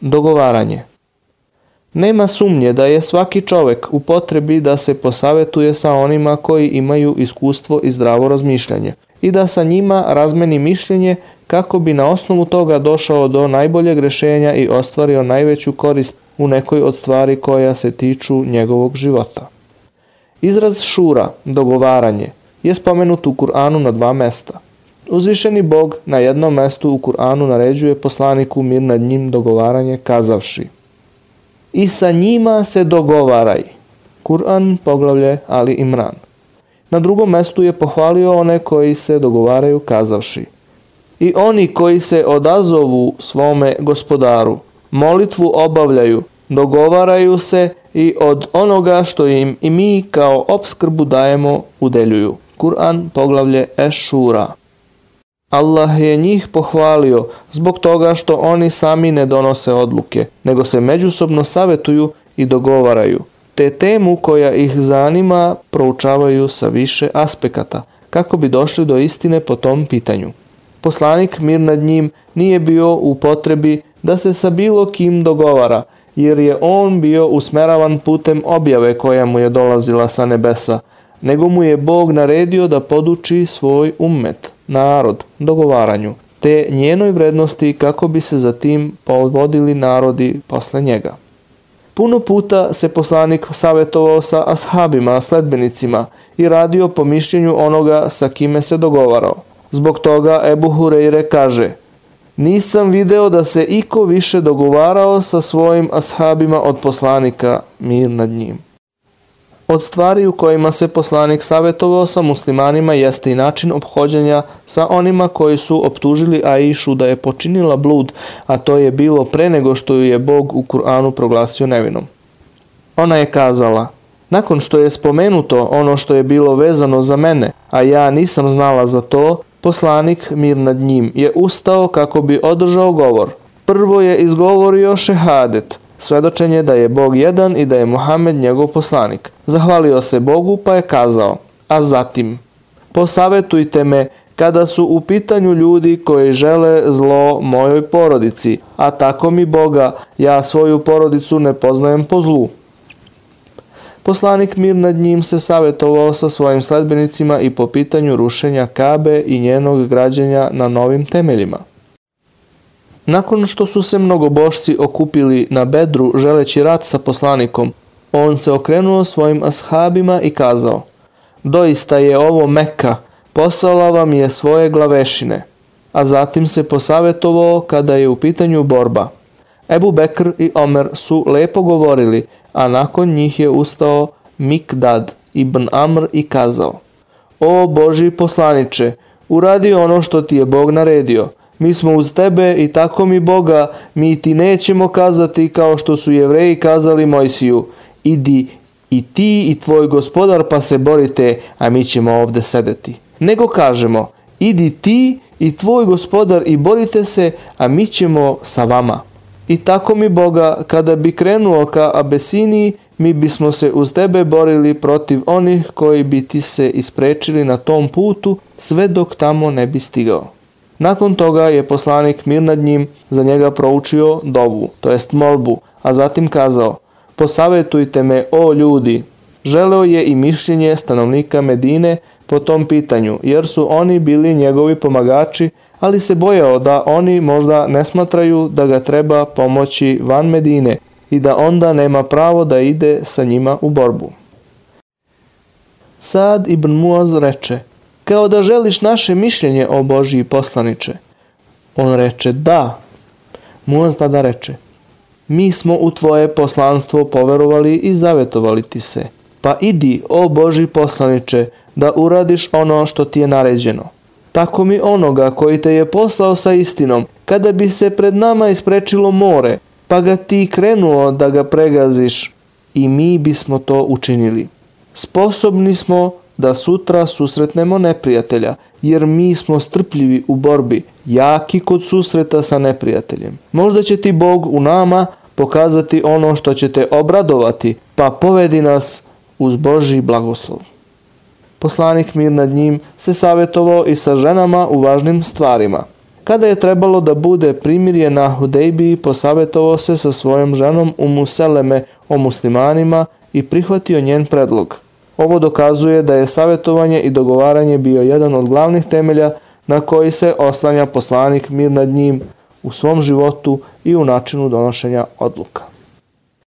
Dogovaranje Nema sumnje da je svaki čovek u potrebi da se posavetuje sa onima koji imaju iskustvo i zdravo razmišljanje i da sa njima razmeni mišljenje kako bi na osnovu toga došao do najboljeg rešenja i ostvario najveću korist u nekoj od stvari koja se tiču njegovog života. Izraz šura, dogovaranje, je spomenut u Kur'anu na dva mesta. Uzvišeni Bog na jednom mestu u Kur'anu naređuje poslaniku mir nad njim dogovaranje kazavši I sa njima se dogovaraj. Kur'an poglavlje Ali Imran. Na drugom mestu je pohvalio one koji se dogovaraju kazavši I oni koji se odazovu svome gospodaru, molitvu obavljaju, dogovaraju se i od onoga što im i mi kao obskrbu dajemo udeljuju. Kur'an poglavlje Ešura. Allah je njih pohvalio zbog toga što oni sami ne donose odluke, nego se međusobno savetuju i dogovaraju, te temu koja ih zanima proučavaju sa više aspekata, kako bi došli do istine po tom pitanju. Poslanik mir nad njim nije bio u potrebi da se sa bilo kim dogovara, jer je on bio usmeravan putem objave koja mu je dolazila sa nebesa, nego mu je Bog naredio da poduči svoj ummet, narod, dogovaranju, te njenoj vrednosti kako bi se za tim povodili narodi posle njega. Puno puta se poslanik savjetovao sa ashabima, sledbenicima i radio po mišljenju onoga sa kime se dogovarao. Zbog toga Ebu Hureyre kaže Nisam video da se iko više dogovarao sa svojim ashabima od poslanika, mir nad njim. Od stvari u kojima se poslanik savjetovao sa muslimanima jeste i način obhođenja sa onima koji su optužili Aishu da je počinila blud, a to je bilo pre nego što ju je Bog u Kur'anu proglasio nevinom. Ona je kazala, nakon što je spomenuto ono što je bilo vezano za mene, a ja nisam znala za to, poslanik mir nad njim je ustao kako bi održao govor. Prvo je izgovorio šehadet, svedočenje da je Bog jedan i da je Muhammed njegov poslanik. Zahvalio se Bogu pa je kazao, a zatim, posavetujte me kada su u pitanju ljudi koji žele zlo mojoj porodici, a tako mi Boga, ja svoju porodicu ne poznajem po zlu. Poslanik mir nad njim se savjetovao sa svojim sledbenicima i po pitanju rušenja Kabe i njenog građenja na novim temeljima. Nakon što su se mnogobošci okupili na bedru želeći rat sa poslanikom, on se okrenuo svojim ashabima i kazao Doista je ovo Meka, poslala vam je svoje glavešine. A zatim se posavetovao kada je u pitanju borba. Ebu Bekr i Omer su lepo govorili, a nakon njih je ustao Mikdad ibn Amr i kazao O Boži poslaniče, uradi ono što ti je Bog naredio – mi smo uz tebe i tako mi Boga, mi ti nećemo kazati kao što su jevreji kazali Mojsiju, idi i ti i tvoj gospodar pa se borite, a mi ćemo ovde sedeti. Nego kažemo, idi ti i tvoj gospodar i borite se, a mi ćemo sa vama. I tako mi Boga, kada bi krenuo ka Abesiniji, mi bismo se uz tebe borili protiv onih koji bi ti se isprečili na tom putu, sve dok tamo ne bi stigao. Nakon toga je poslanik mir nad njim za njega proučio dovu, to jest molbu, a zatim kazao, posavetujte me o ljudi. Želeo je i mišljenje stanovnika Medine po tom pitanju, jer su oni bili njegovi pomagači, ali se bojao da oni možda ne smatraju da ga treba pomoći van Medine i da onda nema pravo da ide sa njima u borbu. Sad ibn Muaz reče, kao da želiš naše mišljenje o Božiji poslaniče. On reče, da. Muaz tada reče, mi smo u tvoje poslanstvo poverovali i zavetovali ti se. Pa idi, o Boži poslaniče, da uradiš ono što ti je naređeno. Tako mi onoga koji te je poslao sa istinom, kada bi se pred nama isprečilo more, pa ga ti krenuo da ga pregaziš, i mi bismo to učinili. Sposobni smo da sutra susretnemo neprijatelja, jer mi smo strpljivi u borbi, jaki kod susreta sa neprijateljem. Možda će ti Bog u nama pokazati ono što će te obradovati, pa povedi nas uz Boži blagoslov. Poslanik mir nad njim se savjetovao i sa ženama u važnim stvarima. Kada je trebalo da bude primirje na Hudejbiji, posavetovao se sa svojom ženom u Museleme o muslimanima i prihvatio njen predlog. Ovo dokazuje da je savjetovanje i dogovaranje bio jedan od glavnih temelja na koji se oslanja poslanik mir nad njim u svom životu i u načinu donošenja odluka.